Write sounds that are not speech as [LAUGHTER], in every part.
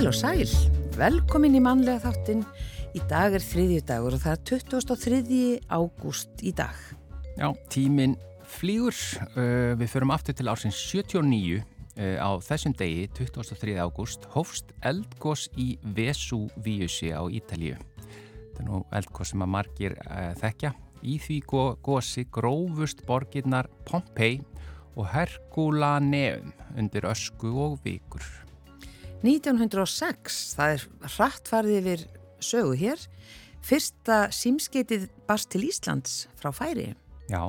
Heil og sæl, velkomin í mannlega þáttin. Í dag er þriðju dagur og það er 23. ágúst í dag. Já, tíminn flýgur. Uh, við förum aftur til ársins 79. Uh, á þessum degi, 23. ágúst, hófst eldgós í Vesúvíusi á Ítalíu. Þetta er nú eldgós sem að margir uh, þekkja. Í því gósi grófust borginnar Pompei og Herkulaneum undir ösku og vikur. 1906, það er hratt farið yfir sögu hér, fyrsta símskeitið barst til Íslands frá færi. Já,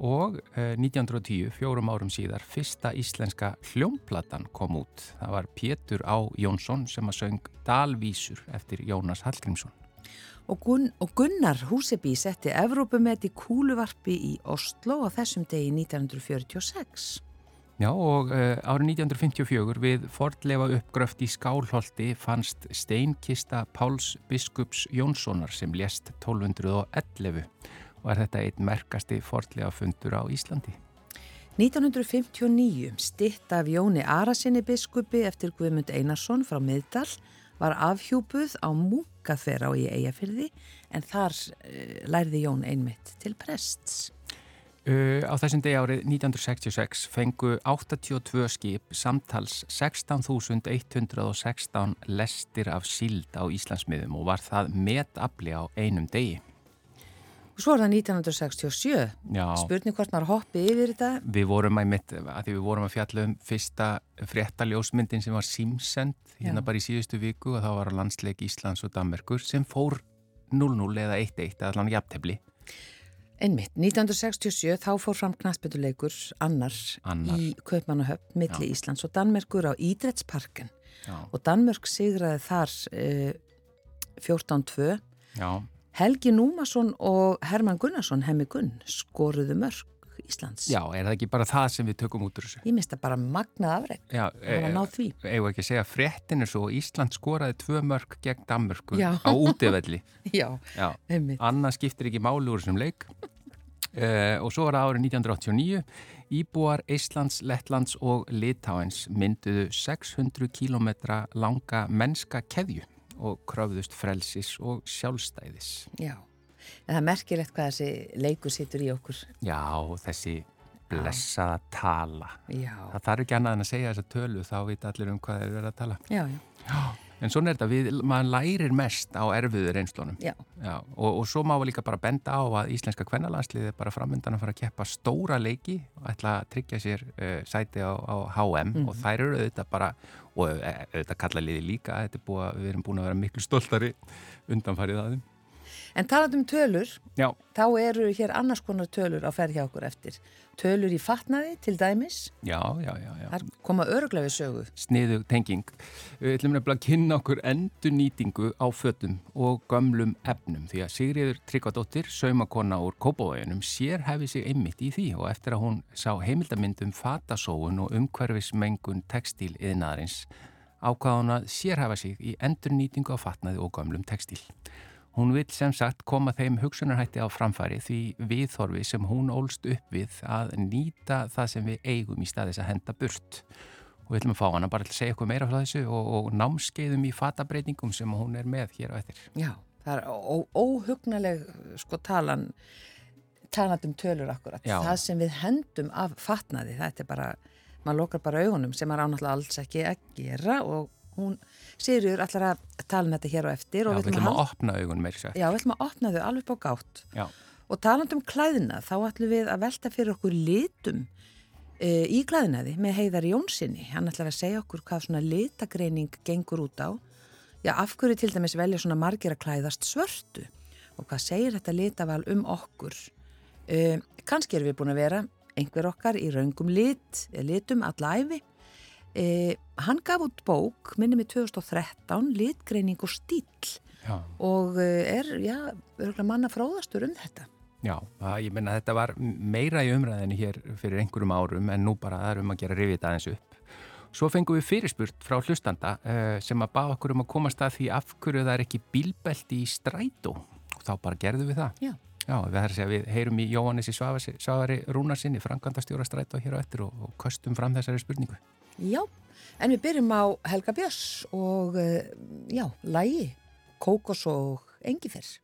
og eh, 1910, fjórum árum síðar, fyrsta íslenska hljómplatan kom út. Það var Pétur Á Jónsson sem að söng Dalvísur eftir Jónas Hallgrímsson. Og, Gun og Gunnar Húsebí setti Evrópumet í kúluvarpi í Oslo á þessum degi 1946. Já og uh, árið 1954 við fordlefa uppgröft í Skálholti fannst steinkista Páls Biskups Jónssonar sem lést 1211 og er þetta einn merkasti fordlefa fundur á Íslandi. 1959 stitt af Jóni Arasinni biskupi eftir Guðmund Einarsson frá Miðdal var afhjúpuð á Múkaþverá í Eyjafyrði en þar uh, lærði Jón einmitt til prests. Uh, á þessum degi árið 1966 fengu 82 skip samtals 16.116 lestir af síld á Íslandsmiðum og var það metafli á einum degi. Og svo er það 1967. Já. Spurning hvort maður hoppi yfir þetta. Við vorum að, mitt, að við vorum að fjalla um fyrsta fréttaljósmyndin sem var símsend hérna Já. bara í síðustu viku og þá var landsleik Íslands og Danmarkur sem fór 0-0 eða 1-1 eða allan jafntefli. Einmitt, 1967 þá fór fram knastbyttuleikur annar, Annar. í Kaupmannahöfn milli Já. Íslands og Danmerkur á Ídrettsparken Já. og Danmörk sigraði þar uh, 14-2. Já. Helgi Númason og Herman Gunnarsson, hemmi Gunn, skoruðu mörg Íslands. Já, er það ekki bara það sem við tökum út úr þessu? Ég mista bara magnað afreg. Já, því. eigum ekki að segja að fréttin er svo að Ísland skoraði tvö mörg gegn Danmörku Já. á útivelli. [LAUGHS] Já, Já, einmitt. annað skiptir ekki máli úr þessum leik. Uh, og svo var það árið 1989. Íbúar Íslands, Lettlands og Litáens mynduðu 600 km langa mennska keðju og kröfðust frelsis og sjálfstæðis. Já, en það er merkilegt hvað þessi leikur situr í okkur. Já, þessi blessaða tala. Já, Það þarf ekki annað en að segja þessa tölu, þá veit allir um hvað þeir verið að tala. já, já, En svona er þetta, við, maður lærir mest á erfiður reynslunum. já. Já, og, og svo má við líka bara benda á að íslenska kvennalandsliði er bara framöndan að fara að keppa stóra leiki og ætla að tryggja sér uh, sæti á, á HM og þær eru auðvitað bara, og uh, auðvitað kalla liði líka, að við erum búin að vera miklu stoltari undanfarið að þeim. En talað um tölur, Já, þá eru hér annars konar tölur ferð hjá okkur eftir. Tölur í fatnaði til dæmis, já, já, já, já. þar koma öruglega við sögu. Sniðu tenging. Við ætlum nefnilega að kynna okkur endurnýtingu á fötum og gömlum efnum því að Sigriður Tryggvadóttir, saumakonna úr Kópavóginum, sér hefði sig einmitt í því og eftir að hún sá heimildamind um fatasóun og umhverfismengun textíl yðnaðarins ákvaða hún að sérhafa sig í endurnýtingu á fatnaði og gömlum textíl. Hún vil sem sagt koma þeim hugsunarhætti á framfæri því viðþorfi sem hún ólst upp við að nýta það sem við eigum í staðis að henda burt. Og við ætlum að fá hana bara til að segja eitthvað meira frá þessu og, og námskeiðum í fatabreitingum sem hún er með hér á eftir. Já, það er óhugnaleg sko talan, talandum tölur akkurat. Já. Það sem við hendum af fatnaði, þetta er bara, maður lokar bara augunum sem maður ánáttúrulega alls ekki að gera og hún, Sigurður, ætlar að tala um þetta hér á eftir Já, og við ætlum að opna augun meira sér. Já, við ætlum að opna þau alveg upp á gátt. Já, Og talandum klæðina, þá ætlum við að velta fyrir okkur litum e, í klæðinaði með Heiðar Jónssoni. Hann ætlar að segja okkur hvað svona litagreining gengur út á. Já, af hverju til dæmis velja svona margir að klæðast svörtu og hvað segir þetta litaval um okkur. E, Kanski erum við búin að vera einhver okkar í raungum lit, litum alla æfi. E, hann gaf út bók, minnum í 2013, litgreining og stíl já, og eh, er, já, örgulega manna fróðastur um þetta. já. Það, ég menna þetta var meira í umræðinni hér fyrir einhverjum árum en nú bara það er um að gera þetta aðeins upp. Svo fengum við fyrirspurt frá hlustanda uh, sem að baða okkur um að komast að því af hverju það er ekki bílbelti í strætó og þá bara gerðum við það. Já. Já, við, þar að segja, við heyrum í Jóhannes í Svavari Rúnarsinni, frangandastjóra strætó hér á eftir og, og köstum fram þessari spurningu. Já, en við byrjum á Helga Björns og uh, já, lægi, kókos og engifer.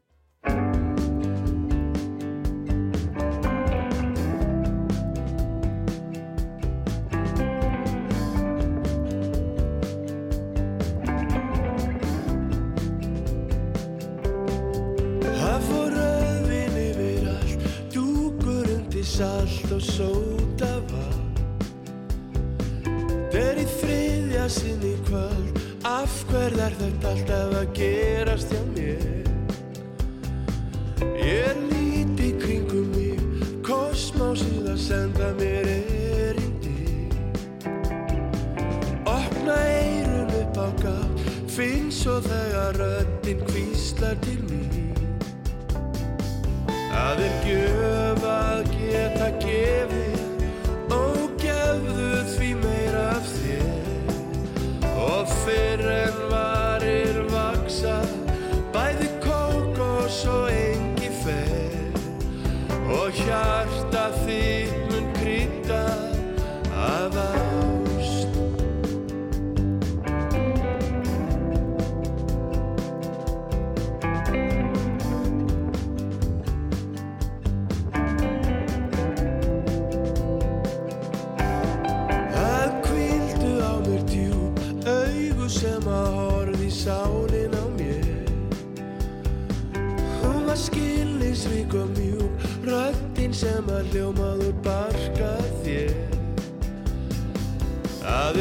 salt og sóta röndin kvíslar til sem að hljómaður barka þér. Það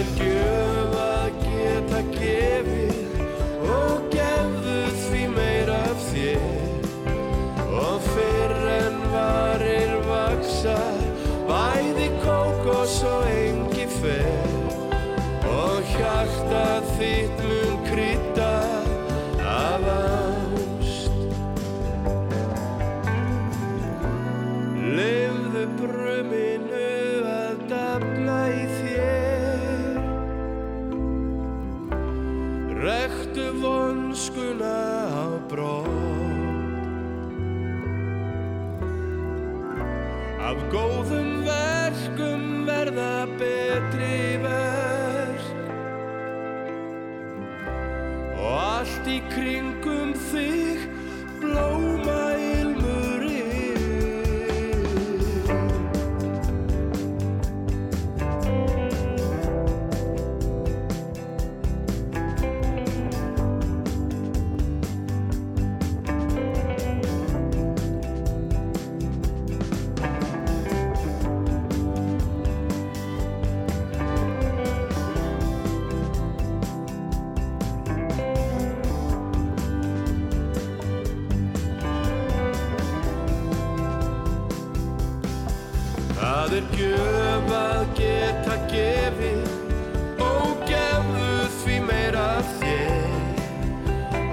gjöf að geta gefið og gefðu því meira þér.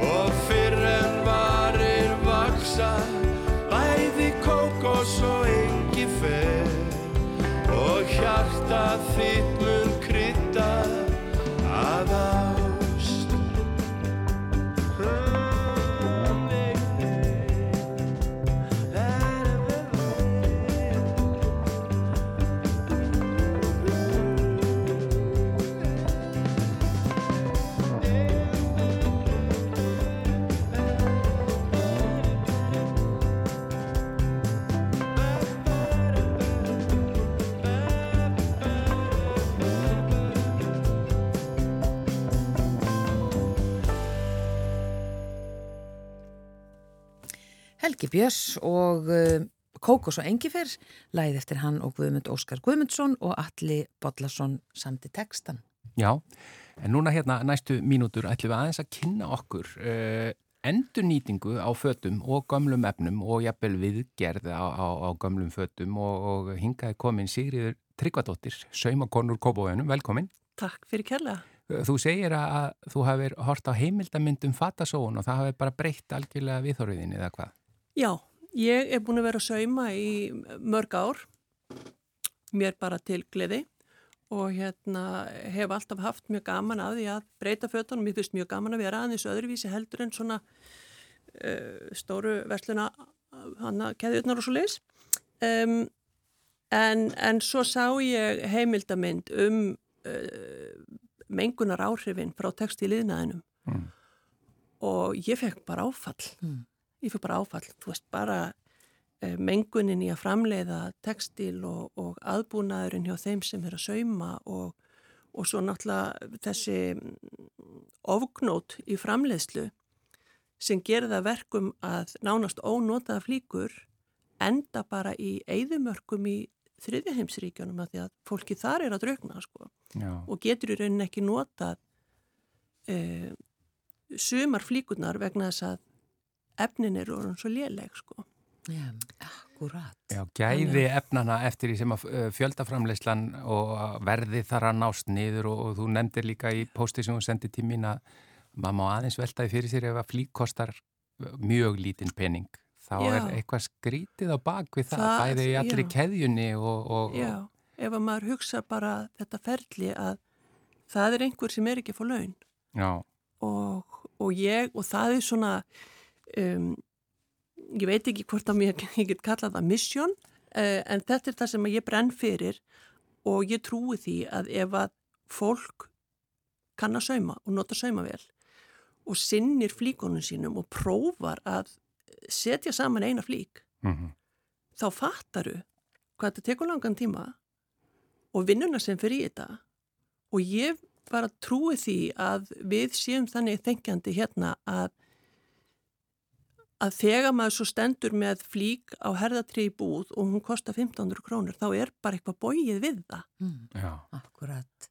Og fyrr en varir vaksa bæði kókos og engi fer. Og hjarta þitt Helgi Björns og uh, Kókos og Engifer, læð eftir hann og Guðmund Óskar Guðmundsson og Alli Bodlason samt í textan. Já, en núna hérna næstu mínútur ætlum við aðeins að kynna okkur uh, endurnýtingu á fötum og gömlum efnum og jafnvel viðgerð á, á, á gömlum fötum og, og hingaði komin Sigriður Tryggvadóttir, saumakonur Kópavöðunum, velkomin. Takk fyrir kærlega. Þú segir að þú hafið hort á heimildamyndum fatasóun og það hafið bara breytt algjörlega viðhorfiðin eða hvað? Já, ég er búin að vera að sauma í mörg ár, mér bara til gleði og hérna hef alltaf haft mjög gaman að því að breyta fötunum, mér finnst mjög gaman að vera aðeins öðruvísi heldur en svona uh, stóru versluna hann að keðjurnar og svo leis. Um, en, en svo sá ég heimildamind um uh, mengunar áhrifin frá textíliðnaðinum Mm. og ég fekk bara áfall. Mm. Ég fekk bara áfall, þú veist, bara uh, mengunin í að framleiða textil og, og aðbúnaðurinn hjá þeim sem er að sauma og, og svo náttúrulega þessi mm, ofgnót í framleiðslu sem gerða verkum að nánast ónotaða flíkur enda bara í eigðumörkum í þriðjaheimsríkjunum að því að fólki þar er að draugna sko Já. og getur í rauninni ekki notað uh, sumar flíkurnar vegna þess að efnin eru orðin svo léleg sko. Já, akkurat. Já, gæði efnana eftir því sem að uh, fjöldaframleyslan og verði þar að nást niður og, og þú nefndir líka í posti sem þú sendið til mín að maður má aðeins veltaði fyrir sér ef að flík kostar mjög lítinn pening. Þá Já. er eitthvað skrítið á bak við það, Það- bæði í allri já. keðjunni og, og, Já, ef að maður hugsa bara þetta ferli að það er einhver sem er ekki fá laun já, og, og ég, og það er svona um, ég veit ekki hvort að mér, ég get kallað það mission, uh, en þetta er það sem ég brenn fyrir og ég trúi því að ef að fólk kann að sauma og nota saumavél og sinnir flíkonum sínum og prófar að setja saman eina flík mm þá fattaru hvað þetta tekur langan tíma og vinnuna sem fyrir í þetta. Og ég bara trúi því að við séum þannig þengjandi hérna að að þegar maður svo stendur með flík á herðatri í búð og hún kostar 1500 krónur þá er bara eitthvað bóið við það Mm, já, akkurat.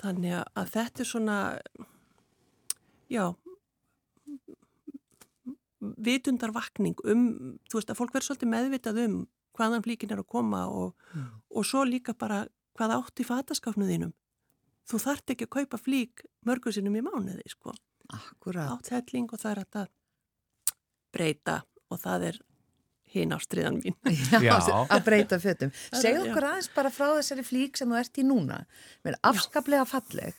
þannig að- þetta er svona já vitundarvakning um, þú veist að fólk verður svolítið meðvitað um hvaðan flíkin er að koma og, Mm. og svo líka bara hvað átt í fataskafnu þínum þú þart ekki að kaupa flík mörgur sinnum í mánuði sko Akkurat. átt helling og það er að breyta og það er hinn ástriðan mín [LAUGHS] Já. að breyta fötum. er- Segðu já. okkur aðeins bara frá þessari flík sem þú ert í núna. Mér er afskaplega falleg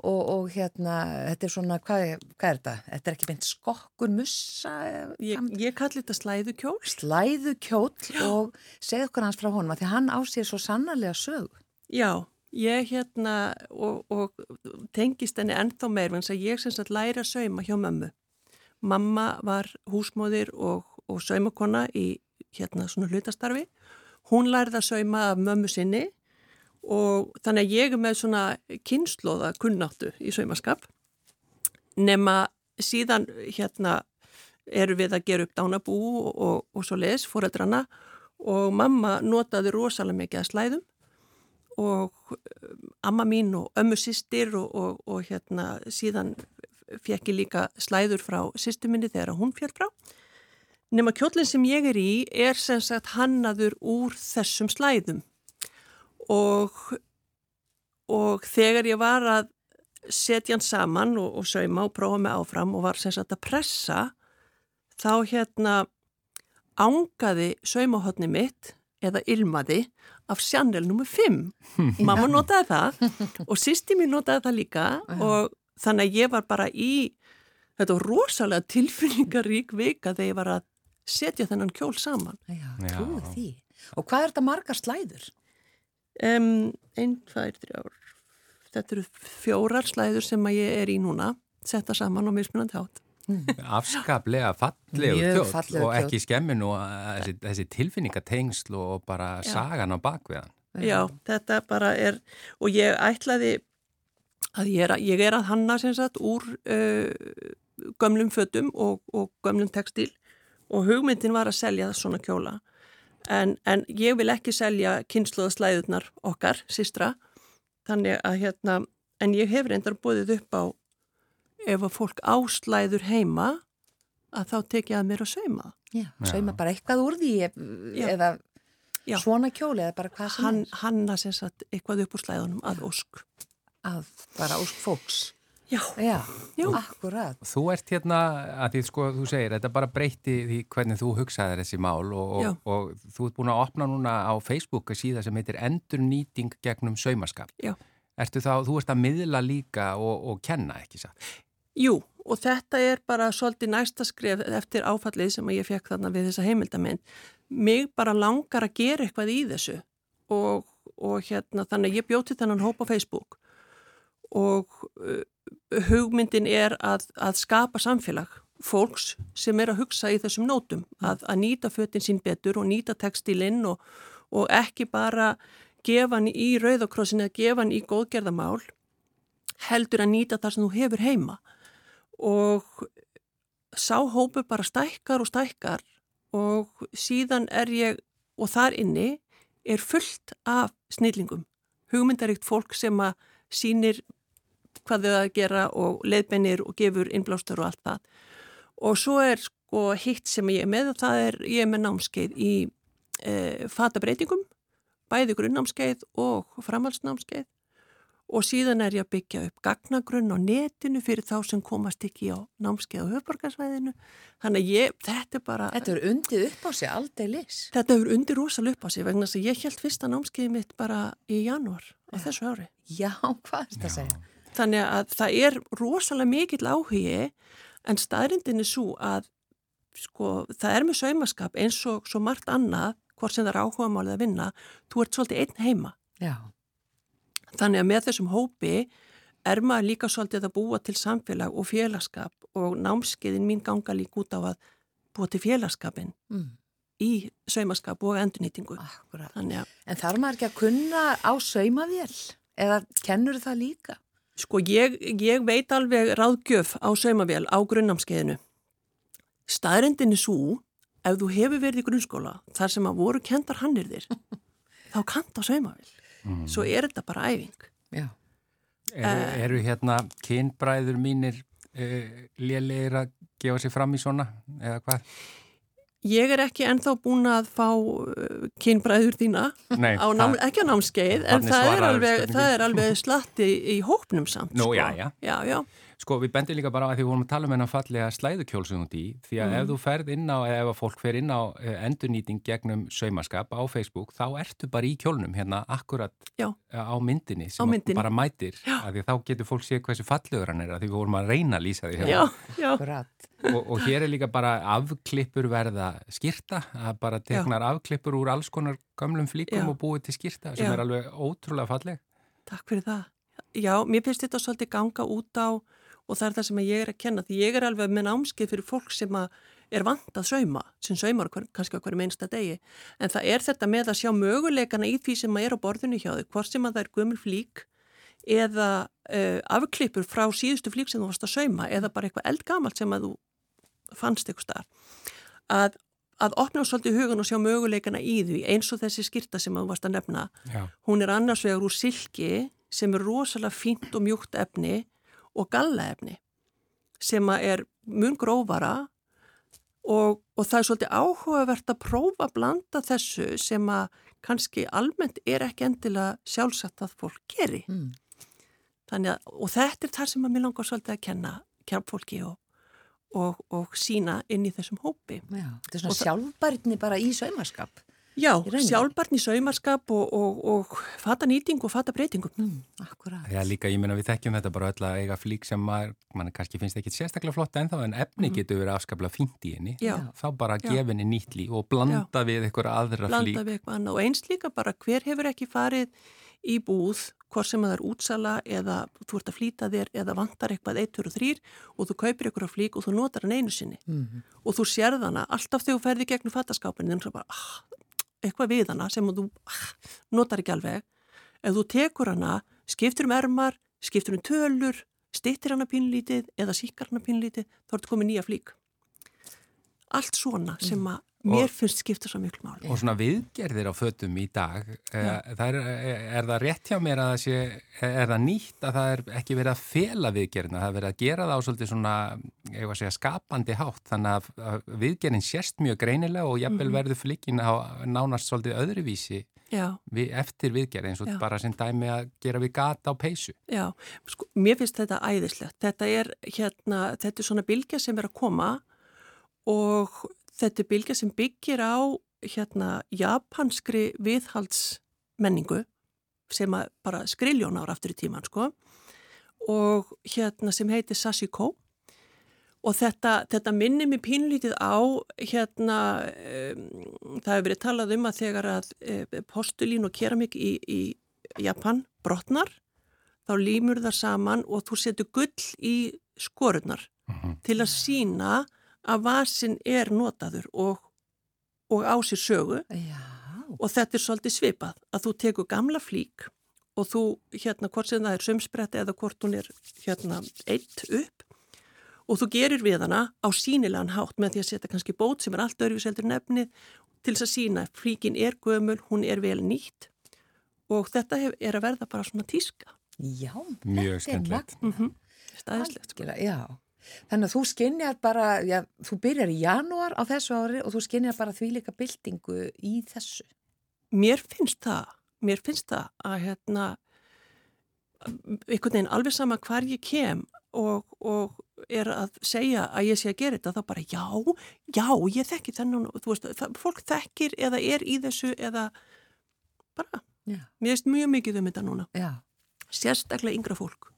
og, og hérna, þetta er svona, hvað, er- hvað er þetta? Þetta er ekki beint skokkur, mussa, ég, ég kalli þetta slæðukjól slæðu kjóll og segðu okkur aðeins frá honum að því hann á sér svo sannarlega sög. Já, ég hérna og, og tengist henni ennþá meir vegna þess að ég sem sagt læra að sauma hjá mömmu. Mamma var húsmóðir og, og saumakona í hérna svona hlutastarfi. Hún lærði að sauma af mömmu sinni og þannig að ég er með svona kynnslóða kunnáttu í saumaskap nema síðan hérna eru við að gera upp dánabú og, og, og svo les fóreldrana og mamma notaði rosalega mikið að slæðum og um, amma mín og ömmu sýstir og, og hérna síðan fekk ég líka slæður frá sýstu minni þegar hún fjall frá. Nefna kjóllin sem ég er í er sem sagt hannaður úr þessum slæðum og, og þegar ég var að setja hann saman og, og sauma og prófa mig áfram og var sem sagt að pressa þá hérna ángaði saumahotni mitt eða ilmaði af Chanel nr. 5. Mamma notaði það og sýsti mín notaði það líka og þannig að ég var bara í þetta var rosalega tilfinningarík vika þegar ég var að setja þennan kjól saman. Já, Já. trúi því. Og hvað er þetta margar slæður? Um, einn, tvær, þrjár, þetta eru fjórar slæður sem að ég er í núna, setta saman og mismunandi hátt. [LAUGHS] afskaplega fallegu fallegur og ekki kjóll. skemmi nú að þessi, þessi tilfinningatengsl og bara Já. sagan á bakveðan. Já, þetta bara er, og ég ætlaði að ég er að, ég er að hanna sem sagt úr uh, gömlum fötum og, og gömlum textil og hugmyndin var að selja svona kjóla. En, en ég vil ekki selja kynnslóðaslæðunar okkar, sístra, þannig að hérna, en ég hef reyndar búið upp á ef að fólk áslæður heima að þá tek ég að mér að sauma. Já, segjum bara eitthvað úr því ef- eða Já. svona kjóli eða bara hvað sem Hann, er. hanna sem sagt eitthvað upp úr slæðunum að ósk. Að bara ósk fólks. Já, Já, Já. akkurat. Þú ert hérna, að því sko, þú segir, þetta bara breytti því hvernig þú hugsaðir þessi mál og, og, og þú ert búin að opna núna á Facebook síða sem heitir Endurnýting gegnum saumaskap. Já. Ertu þá, þú ert að miðla líka og, og kenna, ekki satt? Jú, og þetta er bara svolítið næsta skref eftir áfallið sem ég fekk þarna við þessa heimildamind. Mig bara langar að gera eitthvað í þessu og, og hérna þannig að ég bjóti þennan hóp á Facebook og uh, hugmyndin er að, að skapa samfélag fólks sem er að hugsa í þessum nótum, að, að nýta föttin sín betur og nýta textilinn og, og ekki bara gefa hann í rauðakrossin eða gefa hann í góðgerðamál heldur að nýta það sem þú hefur heima. Og sá hópu bara stækkar og stækkar og síðan er ég, og þar inni er fullt af snillingum, hugmyndaríkt fólk sem að sínir hvað þau að gera og leiðbennir og gefur innblástur og allt það. Og svo er sko hitt sem ég er með og það er, ég er með námskeið í e, fatabreitingum, bæði grunnnámskeið og framhalsnámskeið og síðan er ég að byggja upp gagnagrunn á netinu fyrir þá sem komast ekki á námskeið á höfborgarsvæðinu þannig að ég, þetta er bara Þetta er undið upp á sig aldrei lis Þetta er undir rosalega upp á sig vegna þess að ég held fyrsta námskeiði mitt bara í janúar á þessu ári. Já, hvað er þetta að segja? Þannig að það er rosalega mikill áhugi en staðrindin er svo að sko, það er með saumaskap eins og svo margt annað hvort sem það er áhuga málið að vinna þú ert svolítið einn heima Já Þannig að með þessum hópi er maður líka svolítið að búa til samfélag og félagskap og námskeiðin mín ganga líka út á að búa til félagskapin mm. í saumaskap og endurnýtingu. Að... En þarf maður ekki að kunna á saumavél eða kennur það líka? Sko ég, ég veit alveg ráðgjöf á saumavél á grunnnámskeiðinu. Staðrendin er svo ef þú hefur verið í grunnskóla þar sem að voru kendar hannir þér [LAUGHS] þá kanta saumavél mm. svo er þetta bara æfing Já Eru, uh, eru hérna kynbræður mínir uh, lélegir að gefa sér fram í svona eða hvað? Ég er ekki ennþá búin að fá uh, kynbræður þína Nei, á nám, ekki á námskeið en það er, alveg, það er alveg slatti í hópnum samt Nú, sko. já, já. já, já. Sko við bendum líka bara að því við vorum að tala um hennar fallega slæðukjólsum út í því að mm. ef þú ferð inn á, eða ef fólk fer inn á endurnýting gegnum saumaskap á Facebook þá ertu bara í kjólnum hérna akkurat Já. á myndinni sem á myndinni. bara mætir að því þá getur fólk séð hversu fallegur hann er að því við vorum að reyna að lýsa því hérna. Já, og, og hér er líka bara afklippur verða skýrta að bara teknar Já. afklippur úr alls konar gamlum flíkum og búið til skýrta sem er alveg ótrúlega falleg Takk fyrir það. Já, mér finnst þetta svolítið ganga út á og það er það sem ég er að kenna því ég er alveg með námskeið fyrir fólk sem er vant að sauma, sem saumar hver, kannski okkur einsta degi, en það er þetta með að sjá möguleikana í því sem er á borðinu hjá þau, hvort sem að það er gömul flík eða uh, afklippur frá síðustu flík sem þú varst að sauma eða bara eitthvað eldgamalt sem að þú fannst eitthvað starf að, að opna svolítið hugan og sjá möguleikana í því eins og þessi skirta sem að þú varst að nefna. Já. hún er annars vegar úr silki sem er rosalega fínt og mjúkt efni og gallaefni sem er mun grófara og, og það er svolítið áhugavert að prófa að blanda þessu sem að kannski almennt er ekki endilega sjálfsagt að fólk geri. Mm. Að, og þetta er það sem að mér langar svolítið að kenna kjærfólki og, og, og sína inn í þessum hópi. Já, þetta er svona sjálfbærtni bara í saumarskap. Já, sjálfbarni saumarskap og, og, og fata nýting og fata breytingum. Mm, akkurát. Já, líka, ég menna við þekkjum þetta bara öll að eiga flík sem maður, mann kannski finnst ekki sérstaklega flott ennþá en efni mm. getur verið afskaplega fínt í henni. Já. Þá bara gefinni nýtt líf og blanda Já. við eitthvað aðra blanda flík. Blanda við eitthvað annað og eins líka bara hver hefur ekki farið í búð, hvort sem að það er útsala eða þú ert að flýta þér eða vantar eitthvað 1, 2 og 3 og þú kaupir eitthvað flík og þú notar hann einu sinni mm. og þú sérð hana alltaf þegar þú ferði gegnum fattaskápinu þannig að bara, ah, eitthvað við hana sem þú ah, notar ekki alveg. Ef þú tekur hana, skiptur um ermar skiptur um tölur, stittir hana pínlítið eða síkar hana pínlítið þá ertu komið nýja flík allt svona sem að mér finnst skipta svo miklu máli. Og svona viðgerðir á fötum í dag, eh, er, er það rétt hjá mér að það sé, er það nýtt að það er ekki verið að fela viðgerðina, það er verið að gera það á svolítið svona, ég var að segja, skapandi hátt, þannig að viðgerðin sérst mjög greinilega og jafnvel mm -hmm. verður flikkin á nánast svolítið öðruvísi við, eftir viðgerð eins og Já. bara sem dæmi að gera við gata á peysu. Já, sko, mér finnst þetta æðislegt, þetta er hérna, þetta er svona bilgja sem er að koma og þetta er bylgja sem byggir á hérna japanskri viðhaldsmenningu sem bara skriljón ára aftur í tíman sko og hérna sem heitir Sashiko og þetta, þetta minnir mér pínlítið á hérna um, það hefur verið talað um að þegar að um, postulín og keramik í, í Japan brotnar þá límur það saman og þú setur gull í skorunar Mhm. til að sína að vasin er notaður og, og á sér sögu Já, og þetta er svolítið svipað að þú tekur gamla flík og þú hérna hvort sem það er sömspretti eða hvort hún er hérna eitt upp og þú gerir við hana á sínilegan hátt með því að setja kannski bót sem er allt öðruvíseldur nefnið til þess að sína að flíkin er gömul, hún er vel nýtt og þetta hef, er að verða bara svona tíska. já. Mjög þetta er skemmtilegt. magnað. Mm Stæðislegt sko. Algjörlega, Já, þannig að þú skinnjar bara, já, þú byrjar í janúar á þessu ári og þú skinnjar bara því líka byltingu í þessu. Mér finnst það, mér finnst það að hérna einhvern veginn alveg sama hvar ég kem og, og er að segja að ég sé að gera þetta þá bara já, já, ég þekki þennan og þú veist, það, fólk þekkir eða er í þessu eða bara, Já, mér veist mjög mikið um þetta núna, já, sérstaklega yngra fólk.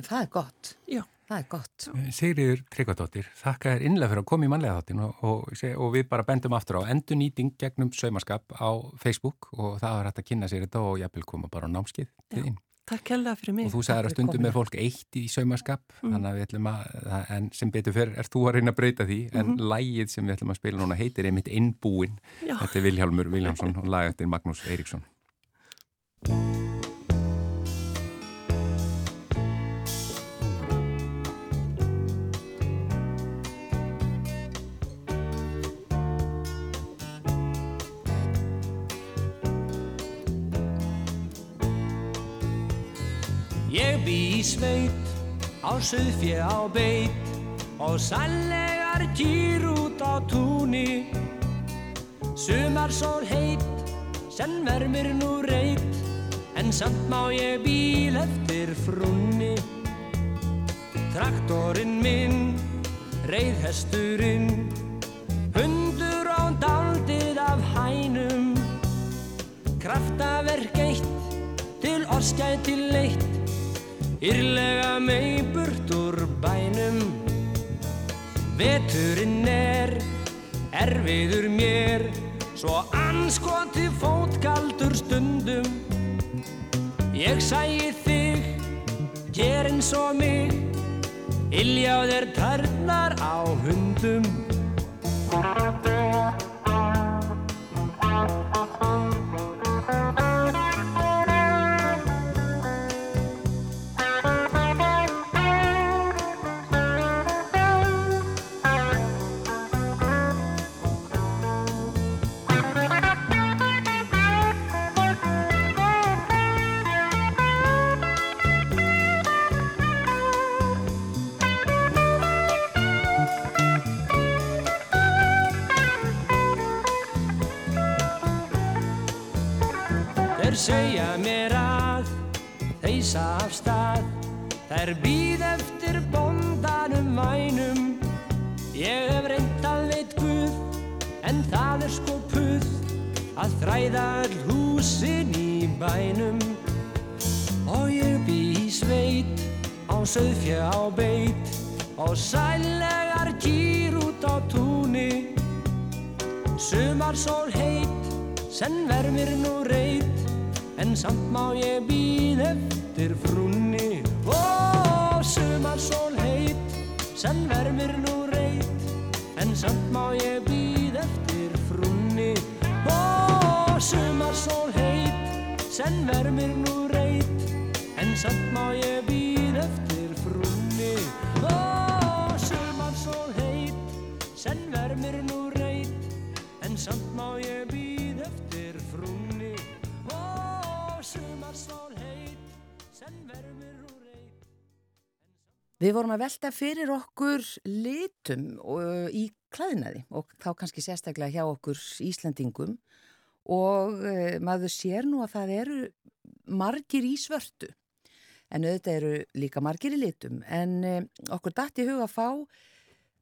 það er gott. Já. Það er gott. Sigriður Tryggvadóttir, þakka þér innlega fyrir að koma í mannlega þáttin og, og, og við bara bendum aftur á endurnýting gegnum saumaskap á Facebook og það var hægt að kynna sér þetta og jafnvel koma bara á námskið til þín. Takk hella fyrir mig. Og þú sagðir að stundum er fólk eitt í saumaskap, Mm. þannig að við ætlum að, en sem betur fyrir er þú að reyna að breyta því, en Mhm. lægið sem við ætlum að spila núna heitir einmitt Innbúin. Já. Þetta er Vilhjálmur Viljámsson og lag eftir Magnús Eiríksson. Ég bý í sveit, á söðfjö á beit og sannlegar kýr út á túni. Sumar sól heit, sem vermir nú reit, en samt má ég bíl eftir frunni. Traktorinn minn, reyðhesturinn, hundur á daldið af hænum. Kraftaverk eitt, til orskæti leitt, Írlega mei burt úr bænum. Veturinn er erfiður mér. Svo anskoti fótkaldur stundum. Ég sæi þig, ger eins og mig. Ilja á þér törnar á hundum Þær býð eftir bondanum vænum Ég hef reynt að veit Guð En það er sko puð Að þræða all húsin í bænum. Og ég bý í sveit Á söðfjö á beit Og sællegar kýr út á túni. Sumar sól heit, senn vermir nú reit, en samt má ég býð eftir frúnni. Ó, sumar sól heit, senn vermir nú reit, en samt má ég býð eftir frúnni. Ó, sumar sól heit, senn vermir nú reit, en samt má ég býð eftir frúnni. Ó, sumar sól heit, senn vermir nú reit, En samt má ég býð eftir frúnni Ó, sumar sól heit Senn vermir Við vorum að velta fyrir okkur litum uh, í klæðinaði og þá kannski sérstaklega hjá okkur Íslandingum og uh, maður sér nú að það eru margir í svörtu. En auðvitað eru líka margir í litum. En uh, okkur datt í huga að fá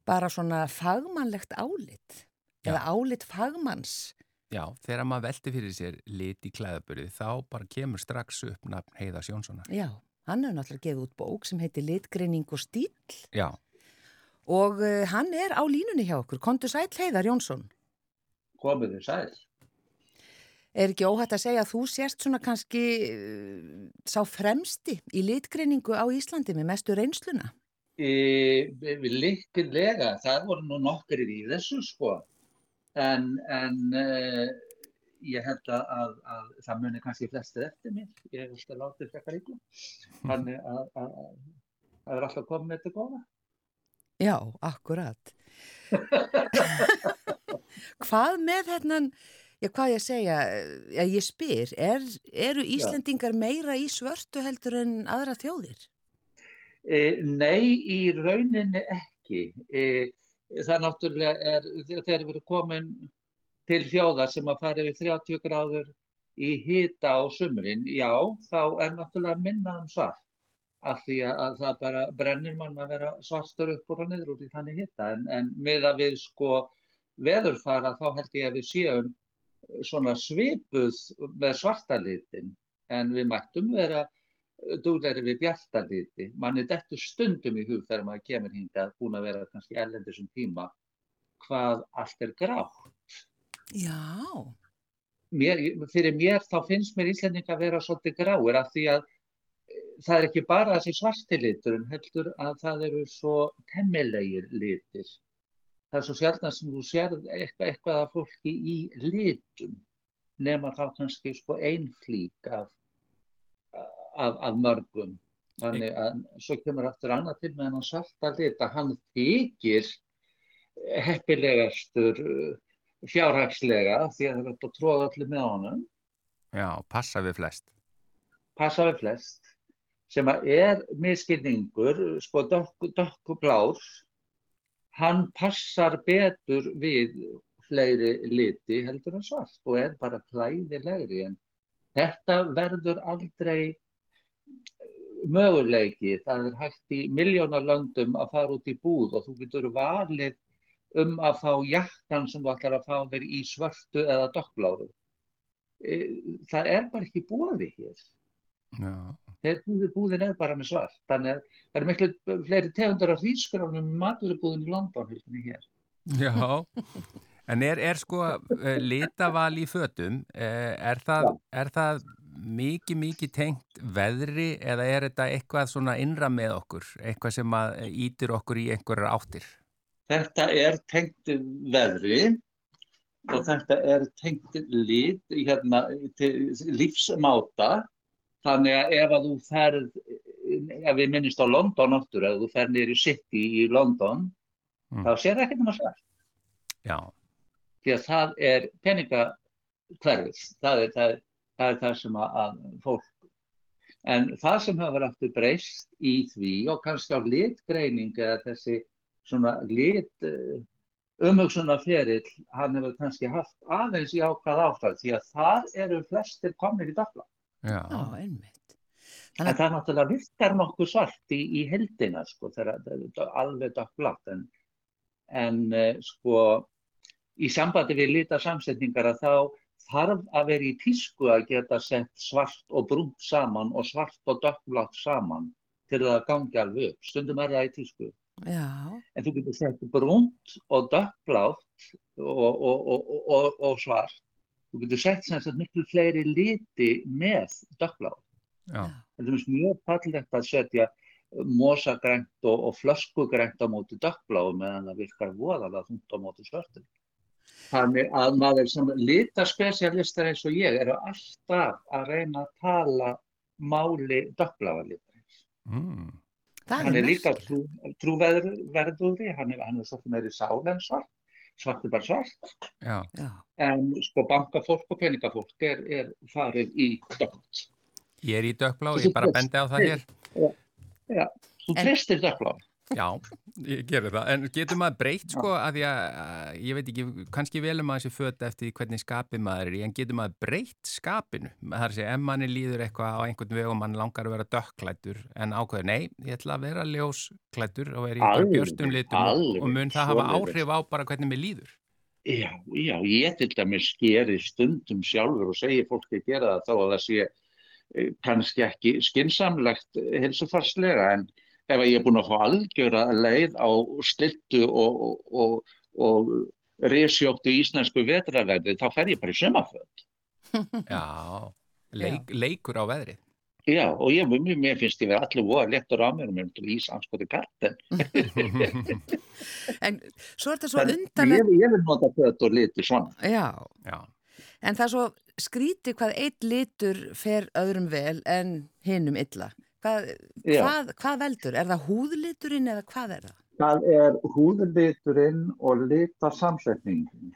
bara svona fagmannlegt álit. Já. eða álit fagmanns. Já, þegar maður velti fyrir sér lit í klæðabörið þá bara kemur strax upp nafn Heiðars Jónssonar. Já, hann hefur náttúrulega gefið út bók sem heitir Litgreining og stíl Já, og uh, hann er á línunni hjá okkur, Kondur Sæll Heiðar Jónsson. komið þið sæl. Er ekki óhætt að segja að þú sérst svona kannski uh, sá fremsti í litgreiningu á Íslandi með mestu reynsluna? E, Likkilega, það voru nú nokkur í þessu sko, en, en uh, ég held að, að, að það muni kannski flestir eftir mér, ég hef alltaf látið frekar ykkur, þannig að það er alltaf komið þetta góða. Já, akkurat. [LAUGHS] hvað með hennan, já hvað ég segja, já ég spyr, er, eru Íslendingar meira í svörtu heldur en aðra þjóðir? E, nei, í rauninni ekki. E, það náttúrulega er, þegar við erum komin til þjóðar sem að fara yfir 30 gráður í hýta á sumurinn, já, þá er náttúrulega minnaðum svart af því að það bara brennir mann að vera svartur upp og niður út í þannig hitta en, en með að við sko veðurfara þá held ég að við séum svona svipuð með svartalitin en við mættum vera dúleiri við bjartaliti manni dettur stundum í hug þegar maður kemur hingað búin að vera kannski ellendisum tíma hvað allt er grátt Já mér, fyrir mér þá finnst mér Íslandinga að vera svolítið gráir af því að það er ekki bara þessi svartilitur en heldur að það eru svo temmilegir litir. Það er svo sjálfna sem þú sér eitthvað, eitthvað af fólki í litum nema þá kannski sko einn flík af, af, af mörgum. Þannig að svo kemur aftur annað til með hann svarta lit að hann þykir heppilegastur fjárhagslega því að það er að tróða allir með honum. Já, passa við flest. Passa við flest sem er miskilningur, sko dökkublár, hann passar betur við fleiri liti heldur en svart og er bara klæðilegri en þetta verður aldrei möguleiki. Það er hægt í miljónarlöndum að fara út í búð og þú getur valið um að fá jakkan sem þú ætlar að fá þér í svörtu eða dökkbláru. Það er bara ekki búið hér. Já. Þegar búðin er bara með svart. Þannig að það eru miklu fleiri tegundar af hrískrafnum maturubúðin í London hér. Já, en er, er sko litaval í fötum, er það, er það mikið, mikið tengt veðri eða er þetta eitthvað svona innra með okkur, eitthvað sem ítir okkur í einhverjar áttir? Þetta er tengt veðri og þetta er tengt lit, hérna, lífsmáta Þannig að ef að þú ferð, ef við minnist á London áttur, ef þú ferð nýri City í London, mm. þá sér það ekki náttúrulega svart. Já. Því að það er peningakverfið, það, það, það er það sem að, að fólk, en það sem hefur aftur breyst í því og kannski á litgreining eða þessi svona lit umhugsunar ferill, hann hefur kannski haft aðeins í ákvað ástæð því að það eru flestir komnir í dagla. Já, Já einmitt. En það náttúrulega virkar nokkuð svart í, í heldina sko, þegar það er alveg dökkblátt en, en uh, sko í sambandi við lita samsetningar að þá þarf að vera í tísku að geta sett svart og brúnt saman og svart og dökkblátt saman til það gangi alveg upp. Stundum er það í tísku. Já. En þú getur sett brúnt og dökkblátt og, og, og, og svart Þú getur sett sem sagt miklu fleiri liti með dökkbláð. Það er mjög fallegt að setja mosagrænt og, og flöskugrænt á móti dökkbláð meðan það virkar voðalega þungt á móti svörtum. Þannig að maður sem litaspecialistar eins og ég eru alltaf að reyna að tala máli dökkbláðalitarins. Mm. Hann er líka trú, trúverðuði, hann er, hann er svolítið meiri sál en svart. Svart er bara svart. Já. en sko bankafólk og peningafólk er, er farið í dögt Ég er í dökkblá, ég bara bendi á það hér. Já, já. þú tristir dökkblá Já, ég gerur það, en getur maður breytt sko að því að, ég veit ekki, kannski velum maður þessi föt eftir hvernig skapið maður er í, en getur maður breytt skapinu? Það er að segja, ef manni líður eitthvað á einhvern veg og mann langar að vera dökklættur, en ákveður, nei, ég ætla að vera ljósklættur og vera í einhver björstum litum og, og mun það hafa áhrif á bara hvernig mér líður? Já, já, ég til dæmis skeri stundum sjálfur og segi fólki að gera það þá að það sé kannski ekki skinsamlegt helsufarslega en ef ég er búin að fá algjöra leið á slittu og, og, og, og resjóttu íslensku vetraverði, þá fer ég bara í sömaföld. [LAUGHS] Já, leik, leikur á veðrið. Já, og ég, mér, mér finnst ég verið allir voða léttur á mér og mér finnst ís anskoði katten. [LAUGHS] En svo er þetta svo undan Ég, ég vil nota föt og litur svona. Já, Já, en það er svo skrítið hvað eitt litur fer öðrum vel en hinnum illa. Hvað, hvað, hvað veldur? Er það húðliturinn eða hvað er það? Það er húðliturinn og litarsamsetningin.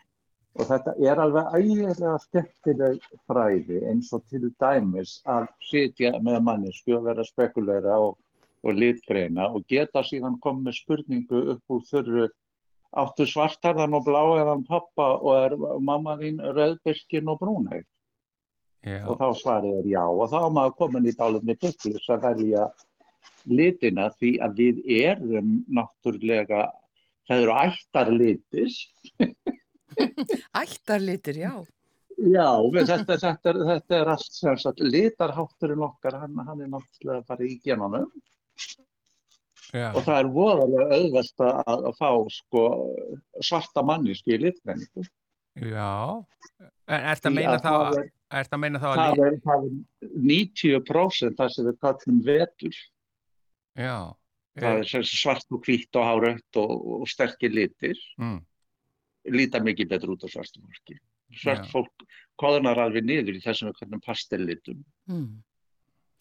Og þetta er alveg ægilega skemmtileg fræði eins og til dæmis að sitja með mannesku og vera spekulera og, og litgreina og geta síðan komið spurningu upp úr þurru áttu svartarðan og bláeðan pappa og er mamma þín rauðbyrkin og brúnæg. Já, Og þá svarið er já og þá maður komin í dálum með bygglis að velja litina því að við erum náttúrulega, það eru ættar litis [LAUGHS] Ættarlitur, já. Já, þetta, þetta, er, þetta er allt sem sagt, litarhátturinn okkar, hann, hann er náttúrulega bara í genanum já, og það er voðalega auðvelt að, að fá sko, svarta manniski í litgreiningu. já. En ert að meina þá það að, er- ert að meina þá að, Það er, það er 90% það sem við kallum vetur. já, Það er sem sagt svart og hvítt og hárött og, og sterkir litir. mm, Líta mikið betur út á svartu fólki. Svart Já. fólk koðunar alveg niður í þessum við kallum pastellitum. Mm.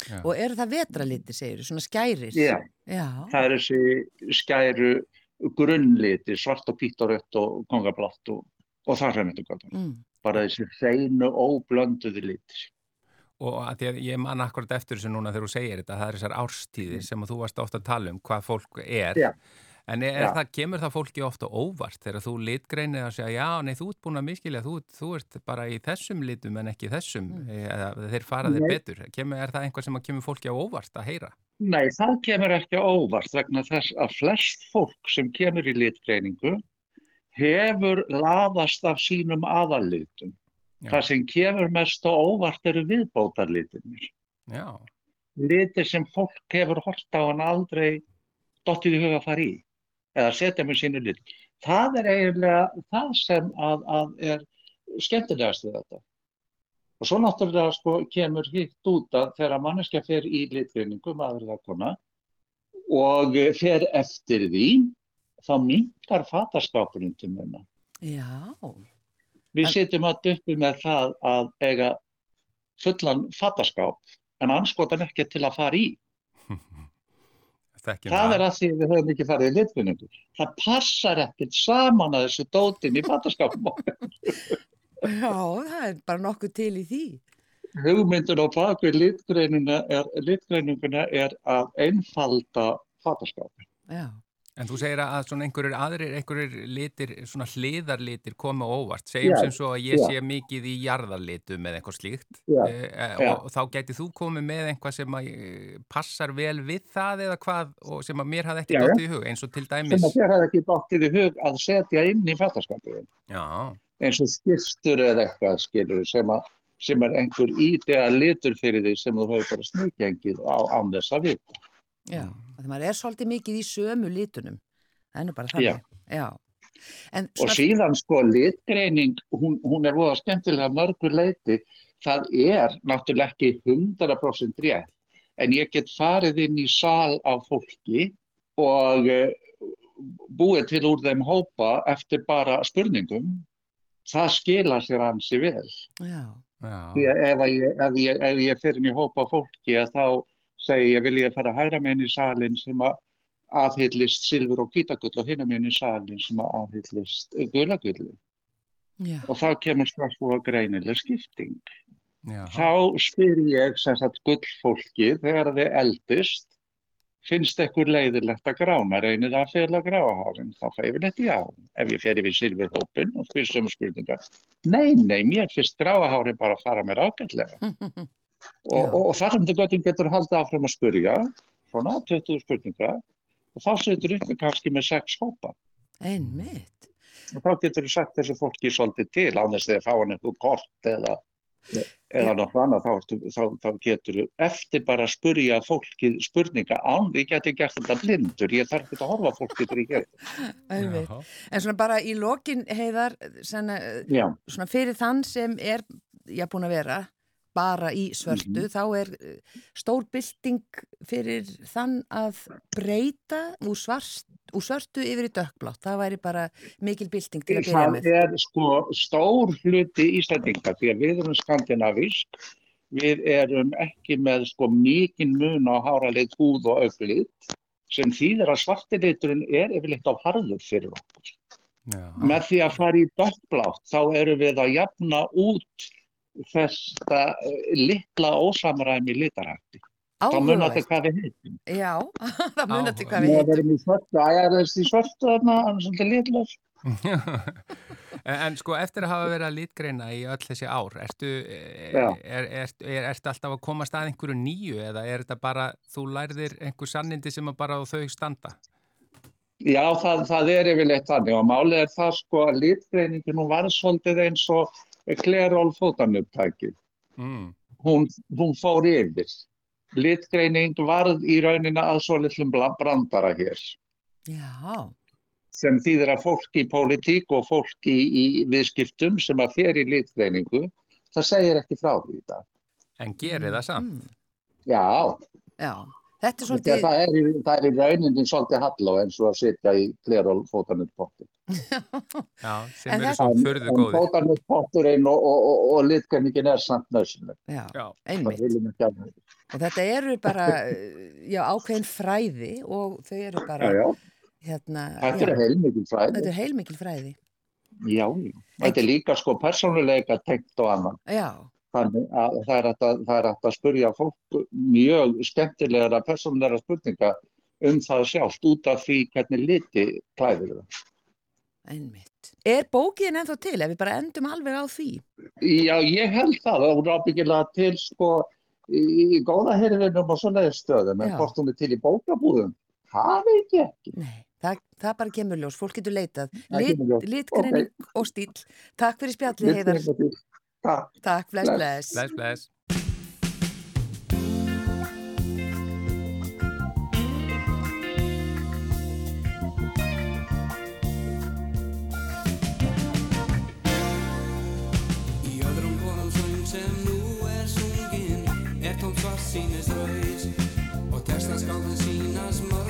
já. Og eru það vetralitir, segir svona skærir? Já. Já, Það er þessi skæru grunnliti, svart og hvítt og rött og kongablátt og, og það er þetta gott. mm. Bara þessi hreinu óblönduði litir. Og að að ég man akkurat eftir þessu núna þegar þú segir þetta, það er þessar árstíðir sem að þú varst ofta að tala um hvað fólk er. Já. En er, Já. það, kemur það fólki ofta óvart þegar þú litgreinir að segja, já, nei, þú ert búin að miskilja, þú, þú ert bara í þessum litum en ekki þessum, mm. eða þeir fara þeir Nei. betur. Kemur, er það einhvað sem kemur fólki á óvart að heyra? Nei, það kemur ekki á óvart vegna þess að flest fólk sem kemur í litgreiningu hefur laðast af sínum aðallitum. Það sem kemur mest á óvart eru viðbótarlitinir. Já, Litir sem fólk hefur hort á en aldrei dottið í huga að fara í eða setja með sínu lit. Það er eiginlega það sem að, að er skemmtilegast við þetta. Og svo náttúrulega sko kemur hitt út að þegar manneskja fer í litgreiningu, maður eða kona, og fer eftir því, þá minkar fataskápurinn til munna. Já, Við En- sitjum að uppi með það að eiga fullan fataskáp, en anskotan ekki til að fara í. [LAUGHS] Það er að því við höfum ekki farið í litvinningu. Það passar ekkert saman að þessu dótin í fataskápum [LAUGHS] okkar. já, það er bara nokkuð til í því. Hugmyndun á bakvið litgreininguna er, litgreininguna er að einfalda fataskápin. Já, En þú segir að svona einhverjir aðrir, einhverjir litir, svona hliðarlitir koma óvart. Segjum Já, sem svo að ég já. sé mikið í jarðarlitum eða eitthvað slíkt Já, e, og, og þá gæti þú komið með einhvað sem að e, passar vel við það eða hvað og sem að mér hafði ekki dottið í hug eins og til Sem dæmis. að þér hefði ekki dottið í hug að setja inn í. Já, Eins og skipstur eða eitthvað skilur sem, að, sem er einhver ídega litur fyrir því sem þú hefur bara snikengið á að vita. já. Þegar maður er svolítið mikið í sömu litunum. Það er nú bara þannig. Já. En Og síðan sko litgreining, hún, hún er voða skemmtilega mörgur leiti. Það er náttúrulega ekki 100% rétt. En ég get farið inn í sal á fólki og eh, búið til úr þeim hópa eftir bara spurningum. Það skila sér ansi vel. Já, já, Því að ef, að ég, ef, ég, ef ég fer inn í hópa fólki að þá segi ég vil ég fara að hæra með inn í salin sem að aðhyllist silfur og kvítagull og hinna með inn í salin sem að aðhyllist gulagulli. já, Og þá kemur strax og greinileg skipting. já, Þá spyr ég sem sagt gullfólki þegar þið eldist finnst ekkur leiðilegt að grána, reynir það að fela gráhárin, þá fæ ég vel þetta já. Ef ég fer yfir silfurhópin og spyr sömu spurningar, nei, nei, mér finnst gráhárin bara að fara mér ágætlega. [LAUGHS] Og, og, og þar sem þið göttin getur haldið áfram að spurja, svona 20 spurningar, og þá setur upp kannski með sex hópa. einmitt. Og þá getur þú sagt þessu fólki svolítið til á þess að þið fá hann eitthvað kort eða, eða nokkuð annað, þá, þá, þá getur þú eftir bara að spurja fólki spurninga án, ég geti gert þetta blindur, ég þarf ekki að horfa fólki til ég já, En svona bara í lokin heiðar, svona, svona fyrir þann sem er, já, búin að vera bara í svörtu, Mhm. þá er eh, stór bylting fyrir þann að breyta úr, svart, úr svörtu yfir í dökkblátt. Það væri bara mikil bylting til að byrja Það með. er sko stór hluti Íslandinga því að við erum skandinavísk, við erum ekki með sko mikinn mun á háralit húð og auglit sem þýðir að svartiliturinn er yfirleitt á harður fyrir okkur. Já. Með því að fara í dökkblátt þá erum við að jafna út þetta eh, litla ósamræmi litarhætti. Þá munar þetta hvað við heitum. Já, [LAUGHS] það munandi Áhugavert. hvað Við við heitum. erum í svörtu, að ég er þessi í svörtu þarna, hann er svolítið litlaus. [LAUGHS] en, sko eftir að hafa verið að litgreina í öll þessi ár, ertu, er, Já. er, er, er, ertu alltaf að koma stað einhverju nýju eða er þetta bara, þú lærðir einhver sannindi sem að bara þau standa? Já, það, það er yfirleitt þannig og málið er það sko að litgreiningin hún var svolítið eins og Klerol fótanuptækið. Mm. Hún, hún fór yfir. Litgreining varð í rauninna að svo litlum brandara hér Já, sem þýðir að fólk í pólitík og fólk í, í viðskiptum sem að fer í litgreiningu, það segir ekki frá því í dag. En gerir það samt? mm, Já, já. Þetta er svolítið, það er, í- það er í rauninni svolítið halló eins og að sitja í Klerol fótanuppotti. Já, sem En eru þetta- svo En, förðu en góðir. fótanupotturinn og, og, og, og litgreiningin er samt nöðsynleg. já, Já, einmitt. Og þetta eru bara, já, ákveðin fræði og þau eru bara, Já, já, hérna, þetta er já, heilmikil fræði. þetta er heilmikil fræði. Já, já. þetta er líka sko persónuleika tengt og annan. Já, Þannig að það er hægt að, það er hægt að spurja fólk mjög skemmtilega persónulega spurninga um það sjálft út af því hvernig liti klæður það. Einmitt. Er bókin ennþá til ef við bara endum alveg á því? Já, ég held það. Það voru ábyggilega til sko í, í góða herfinum og svoleiði stöðum en hvort hún er til í bókabúðum, það veit ég ekki. Nei, það, það bara kemur ljós, fólk getur leitað. Lit, ljós. litgreining og stíl. Takk fyrir spjallið, Heiðar. Takk. Takk, Bless. bless. bless, bless.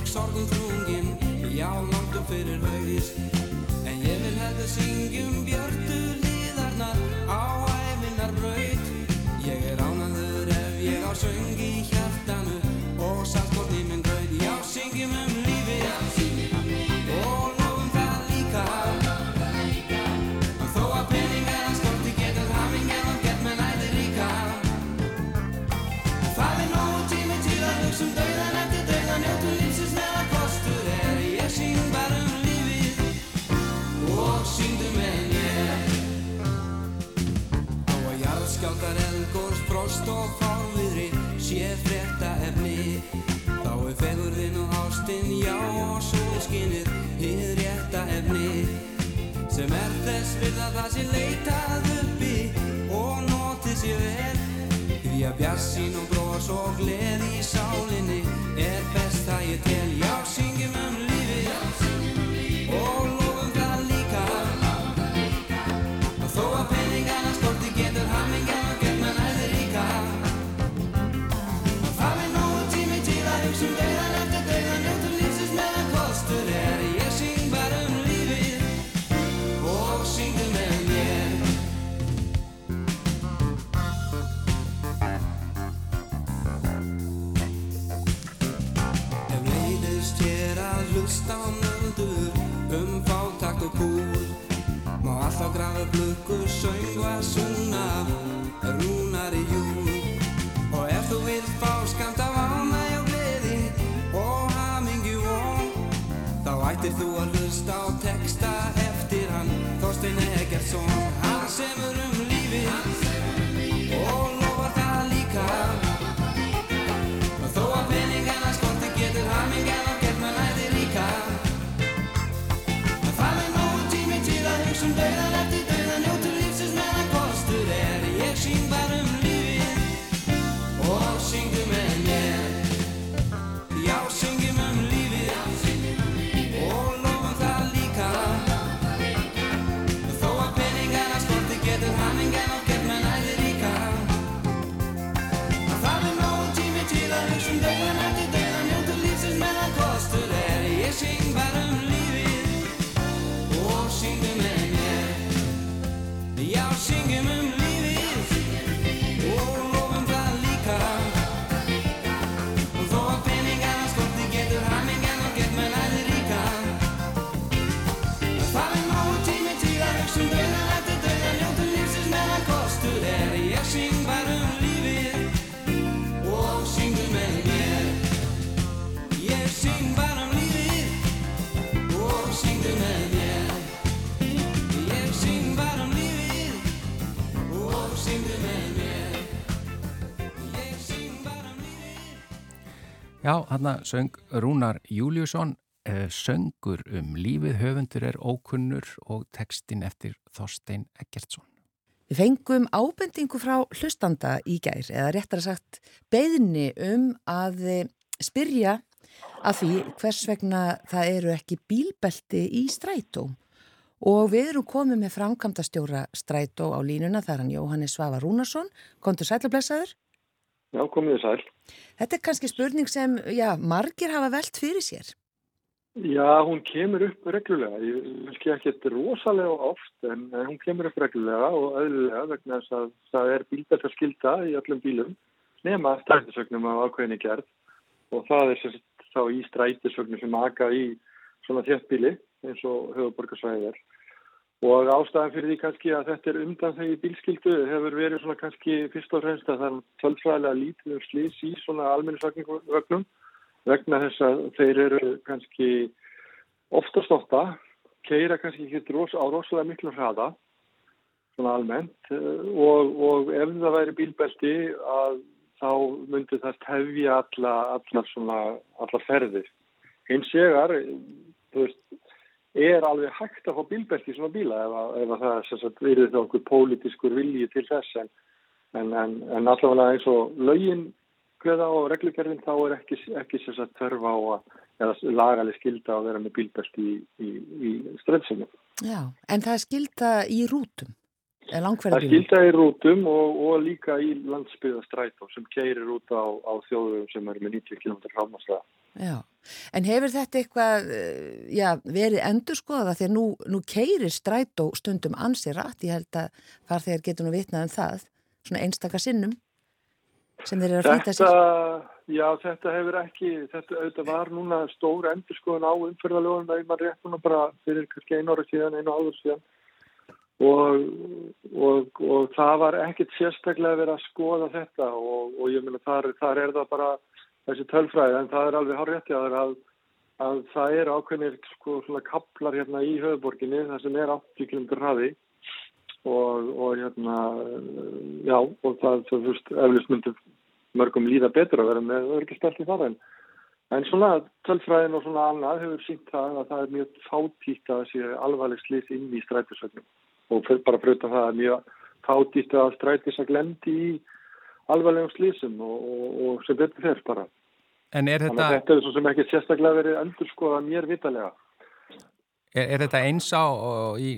Sorgum þrungin já langt upp fyrir haus en ég vil hefðu syngjum frost og fáviðri sé frétta efni Þá er fegurðin og ástinn já og sólskinnið hið rétta efni. Sem er þess við að það sé leitað uppi og notið sé vel. Því að bjassín og bros og gleði í sálinni er best það ég tel. Já syngjum aftur er ég syng bara um lífið og syngu með mér. Ég syng bara um lífið og syngu með mér. Ég syng bara um lífið og syngu með mér. Ég syng bara um lífið. Já, hann að söng Rúnar Júliusson eh, söngur um lífið höfundur er ókunnur og textin eftir Þorstein Eggertsson. Við fengum ábendingu frá hlustanda í gær, eða réttar að sagt beðni um að eh, spyrja að því hvers vegna það eru ekki bílbelti í strætó. Og við erum komið með framkvæmdastjóra strætó á línuna, það er hann Jóhannes Svavar Rúnarsson, kontur sælublessaður. Já, komið sæl. Þetta er kannski spurning sem, já, margir hafa velt fyrir sér. Já, hún kemur upp reglulega. Ég vil ekki ekki rosalega oft en hún kemur upp reglulega og öðrulega vegna þess að það er bílbeltarskilda í öllum bílum nema strætisögnum af ákveðinni gerð og það er sérst þá í strætisögnum sem aka í svona þéttbíli eins og höfuborgarsvæðið er. Og ástæðan fyrir því kannski að þetta er undan þegar bílskildu hefur verið svona kannski fyrst og fremst að það er tölfræðilega lítið um slís í svona almennisvögnum vegna þess að þeir eru kannski oftast ofta, keira kannski ekki ros, á rosalega miklu hraða, svona almennt og, og ef það væri bílbelti að þá myndi það tefja alla, allar svona, allar ferðir. Hins vegar, þú veist, er alveg hægt að fá bílbelti í svona bíla ef, að, ef að það er þá einhver pólitískur vilji til þess en, en, en, allavega eins og lögin hveða á reglugerðin þá er ekki, ekki sagt, törfa á að eða lagaleg skilda að vera með bílbelti í, í, í strensinu. Já, en það er skilda í rútum? Það skilda í rútum og, og líka í landsbyðastrætó sem keirir út á, á þjóðum sem eru með 90 km rámaslega. Já, en hefur þetta eitthvað já, verið endurskoða þegar nú, nú keirir strætó stundum ansið rætt, ég held að far þegar getur nú vitnað um það, svona einstakar sinnum sem þeir eru að fýta sér. Já, þetta hefur ekki, þetta auðvitað var núna stór endurskoðan á umfyrðalögunum að maður rétt núna bara fyrir kannski einu ára síðan, einu áður síðan Og, og, og það var ekkert sérstaklega verið að skoða þetta og, og ég meina þar, þar er það bara þessi tölfræði en það er alveg hár rétti að, að, að það er ákveðinir sko svona kaplar hérna í höfuborginni þar sem er 80 km hraði og hérna já og það þú veist eflust myndir mörgum líða betur að vera með örgistelti þar en en svona tölfræðin og svona annað hefur sínt það að það er mjög fátíkt að þessi alvarleg slýs inn í strætusögnum og bara frutan það að mjög fátýtt að strætis að glemdi í alvarlegum slísum og, og, og sem betur þér bara. En er þetta... Þannig þetta er svo sem ekki sérstaklega verið endur skoða mér vitalega. Er, er þetta eins á í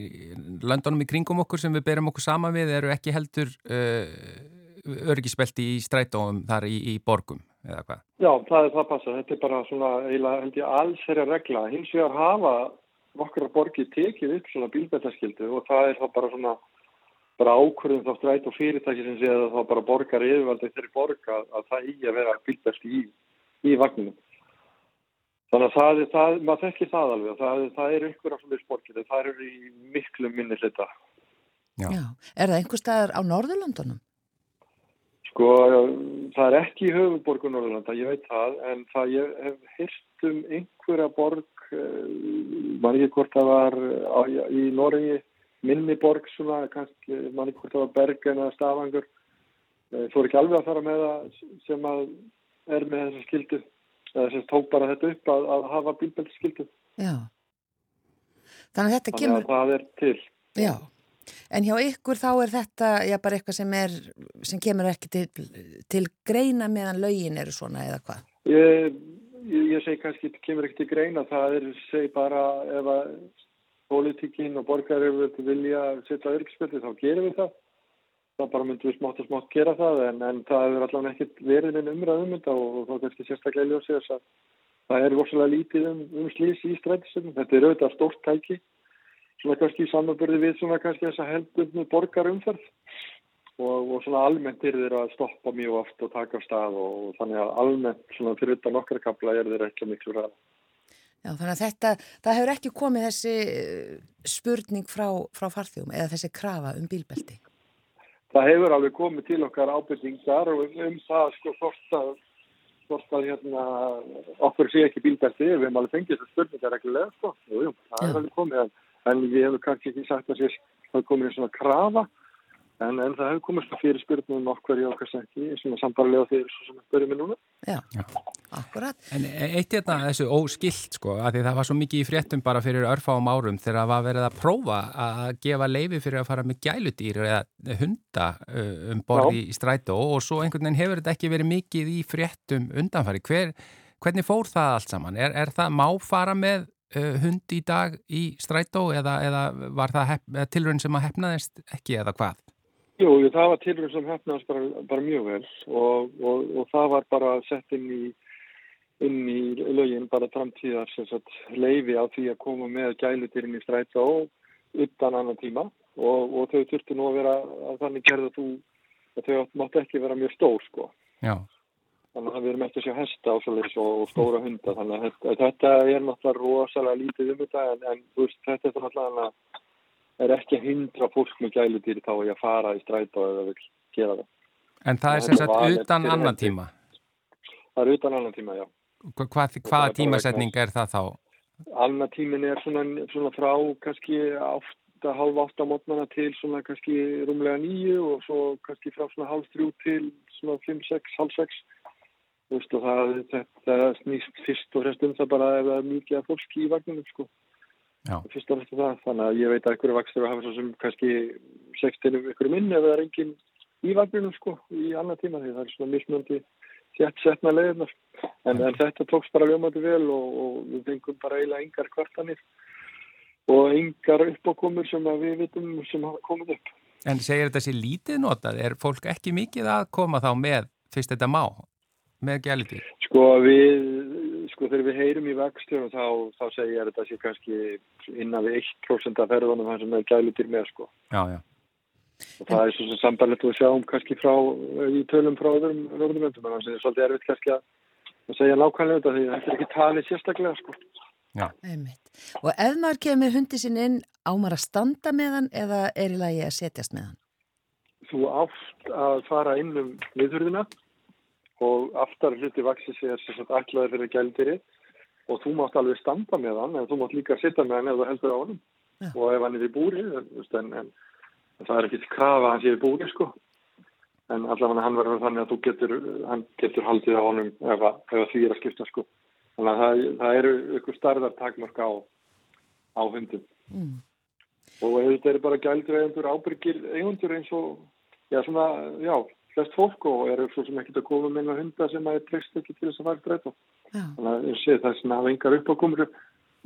löndunum í kringum okkur sem við berum okkur sama við, eru ekki heldur uh, örgispelti í strætóum þar í, í borgum? Já, það er það passa. Þetta er bara svona eiginlega held ég alls þeirra regla. Hins vegar hafa nokkra borgir tekið upp svona bílbeltaskildu og það er þá bara svona bara ákvörðum þá stræt og fyrirtæki sem sé að þá bara borgar yfirvaldið þeirri borga að það í að vera bílbelti í, í vagninu. Þannig að það er, það, maður þekkir það alveg og það, það er einhverja svona sporkir það eru í miklu minni hluta. Já. Já, er það einhver staðar á Norðurlandunum? Sko, það er ekki í höfuborgu Norðurlanda, ég veit það, en það ég hef hýrt um einhverja borg mann ekki hvort það var á, í Noregi minni borg svona, kannski mann ekki hvort það var Bergen eða Stafangur þú er ekki alveg að fara með það sem að er með þessu skildu eða sem tók bara þetta upp að, að hafa bílbeltskildu Já. Þannig að þetta kemur Þannig að það er til. Já, en hjá ykkur þá er þetta já bara eitthvað sem er sem kemur ekki til, til greina meðan lögin eru svona eða hvað? Ég ég, ég segi kannski, kemur ekki til greina, það er, segi bara, ef að politíkinn og borgarir vilja setja örgisspöldi, þá gerum við það. Það bara myndum við smátt og smátt gera það, en, en það hefur allavega ekkert verið en umræðum og, og þá kannski sérstaklega ljósið að það er vorsalega lítið um, um slís í strætisöfnum. Þetta er auðvitað stórt tæki, svona kannski í samanbörði við svona kannski þess að heldum borgarumferð og, og svona almennt er þeir að stoppa mjög oft og taka á stað og, og þannig að almennt svona fyrir utan okkar kapla er þeir ekki miklu ræða. Já þannig að þetta, það hefur ekki komið þessi eh, spurning frá, frá farþjóum eða þessi krafa um bílbelti? Það hefur alveg komið til okkar ábyrðingar og um, um það sko hvort að, að hérna, okkur sé ekki bílbelti, við hefum alveg fengið þessu spurningar reglulega sko, jú, jú, það er alveg komið en, en við hefum kannski ekki sagt að það er komið svona krafa En, en það hefur komist fyrir spyrnum okkar í okkar ekki, svona sambarlega þeir sem börjum við núna. Já, akkurat. En eitt hérna þessu óskilt sko, að því það var svo mikið í fréttum bara fyrir örfáum árum þegar það var verið að prófa að gefa leifi fyrir að fara með gæludýr eða hunda uh, um borði í strætó og svo einhvern veginn hefur þetta ekki verið mikið í fréttum undanfari. Hver, hvernig fór það allt saman? Er, er það má fara með uh, hund í dag í strætó eða, eða var það tilrönd sem að hefnaðist ekki eða hvað? Jú, það var tilrönd sem hefnaðist bara, bara mjög vel og, og, og það var bara sett inn í, inn í lögin bara framtíðar sagt, leifi á því að koma með gælutýrin í strætó utan annan tíma og, og þau þurftu nú að vera að þannig gerða þú að þau mátt ekki vera mjög stór sko. Já. Þannig að við erum eftir að sjá hesta ásalegs og stóra hunda þannig að þetta er náttúrulega rosalega lítið um þetta en, en veist, þetta er náttúrulega er ekki að hindra fólk með gæludýri þá að fara í stræta eða vil gera það. En það er sem sagt utan annan tíma? Það er utan annan tíma, já. Hvað, hvaða tímasetning er það þá? Annan tímin er svona, svona frá kannski átta, hálf átta mótnana til svona kannski rúmlega nýju og svo kannski frá svona hálf þrjú til svona fimm, sex, hálf sex. Þú veist og það, þetta snýst fyrst og fremst um það bara ef það er mikið að fólki í vagnunum sko fyrst og eftir það, þannig að ég veit að einhverju vakstur hafa svo sem kannski sextinum einhverju minn ef það er engin í vagnunum sko í annar tíma því það er svona mismöndi sett setna leiðinar en, en þetta tókst bara ljómandi vel og, og við fengum bara eiginlega engar kvartanir og engar uppákomur sem við vitum sem hafa komið upp En segir þetta sér lítið notað? Er fólk ekki mikið að koma þá með fyrst þetta má með gælitir? Sko við sko þegar við heyrum í vextunum þá, þá segja ég að þetta sé kannski innan við 1% af ferðunum það sem er gælutir með sko. Já, já. Og það er svo sem sambarlegt að sjáum kannski frá, í tölum frá öðrum vöndum, en það er svolítið erfitt kannski að segja nákvæmlega þetta því þetta er ekki talið sérstaklega sko. Já. Einmitt. Og ef maður kemur hundi sín inn, ámar að standa með hann eða er í lagi að setjast með hann? Þú átt að fara inn um viðhörðina og aftar hluti vaksis er ætlaði fyrir gældyri og þú mátt alveg standa með hann en þú mátt líka sitta með hann ef þú heldur á hann ja. og ef hann er í búri en, en, en það er ekki til krafa hann sé í búri sko. En allavega hann verður þannig að þú getur hann getur haldið á honum ef, ef því er að skipta sko. Þannig að það, það eru ykkur starðar takmörk á, á hundum. Mm. og þetta er bara gældur eigundur ábyrgir eigundur eins og já svona, já flest fólk og eru svo sem ekkert að koma með einhver hunda sem að er treyst ekki til þess að fara strætó. Þannig að ég sé það sem hafa engar upp á komur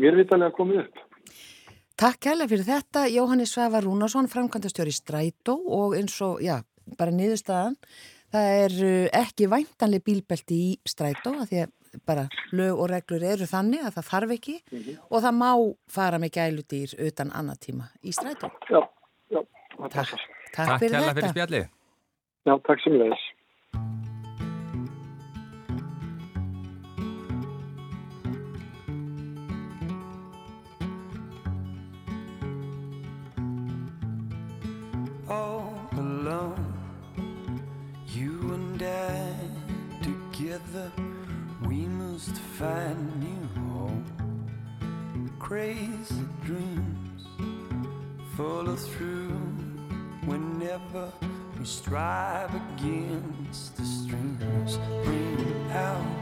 mér vitalega komið upp. Takk kærlega fyrir þetta Jóhannes Svavar Rúnarsson, framkvæmdastjóri strætó og eins og, já, bara niðurstaðan. Það er uh, ekki væntanlega bílbelti í strætó að því að bara lög og reglur eru þannig að það þarf ekki mm -hmm. og það má fara með gæludýr utan annað tíma í strætó. Já, já. Takk, takk, takk fyrir þetta. Takk fyrir spjallið. Já, takk sem leis. All alone, you and I together, we must find new home. Crazy dreams follow through whenever we strive against the streams, bring out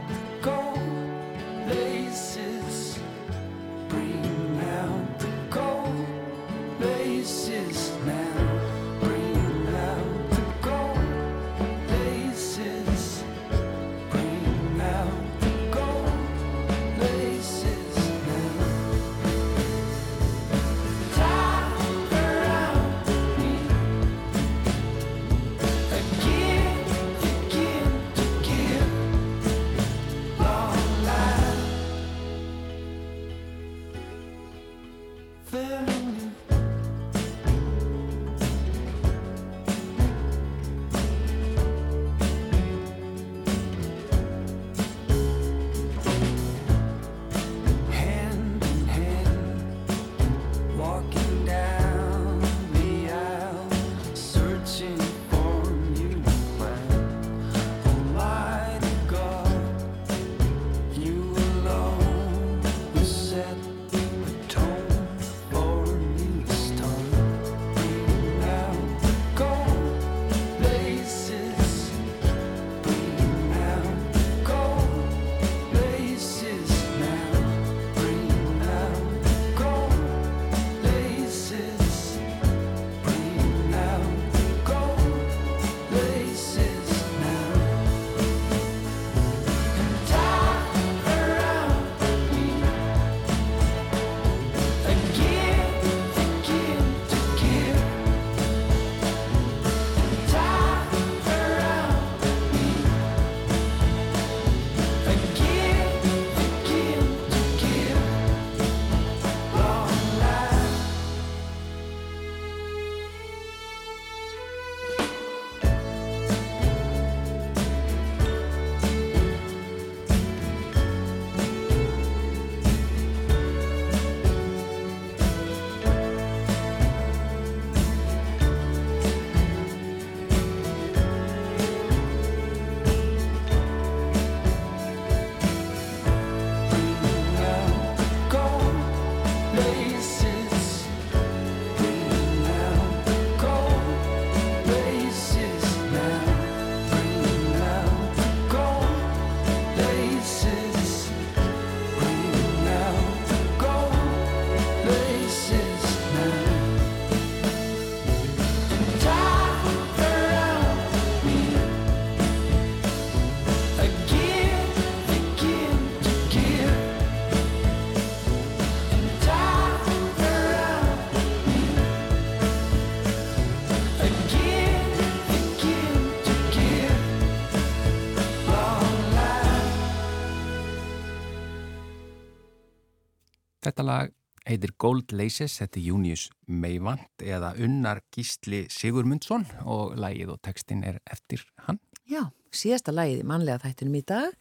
lag heitir Gold Laces, þetta er Június Meivand eða Unnar Gísli Sigurmundsson og lagið og textin er eftir hann. Já, síðasta lagið í mannlega þættunum í dag.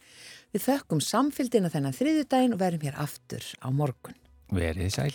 Við þökkum samfélgina þennan þriðjudaginn og verum hér aftur á morgun. Verið sæl.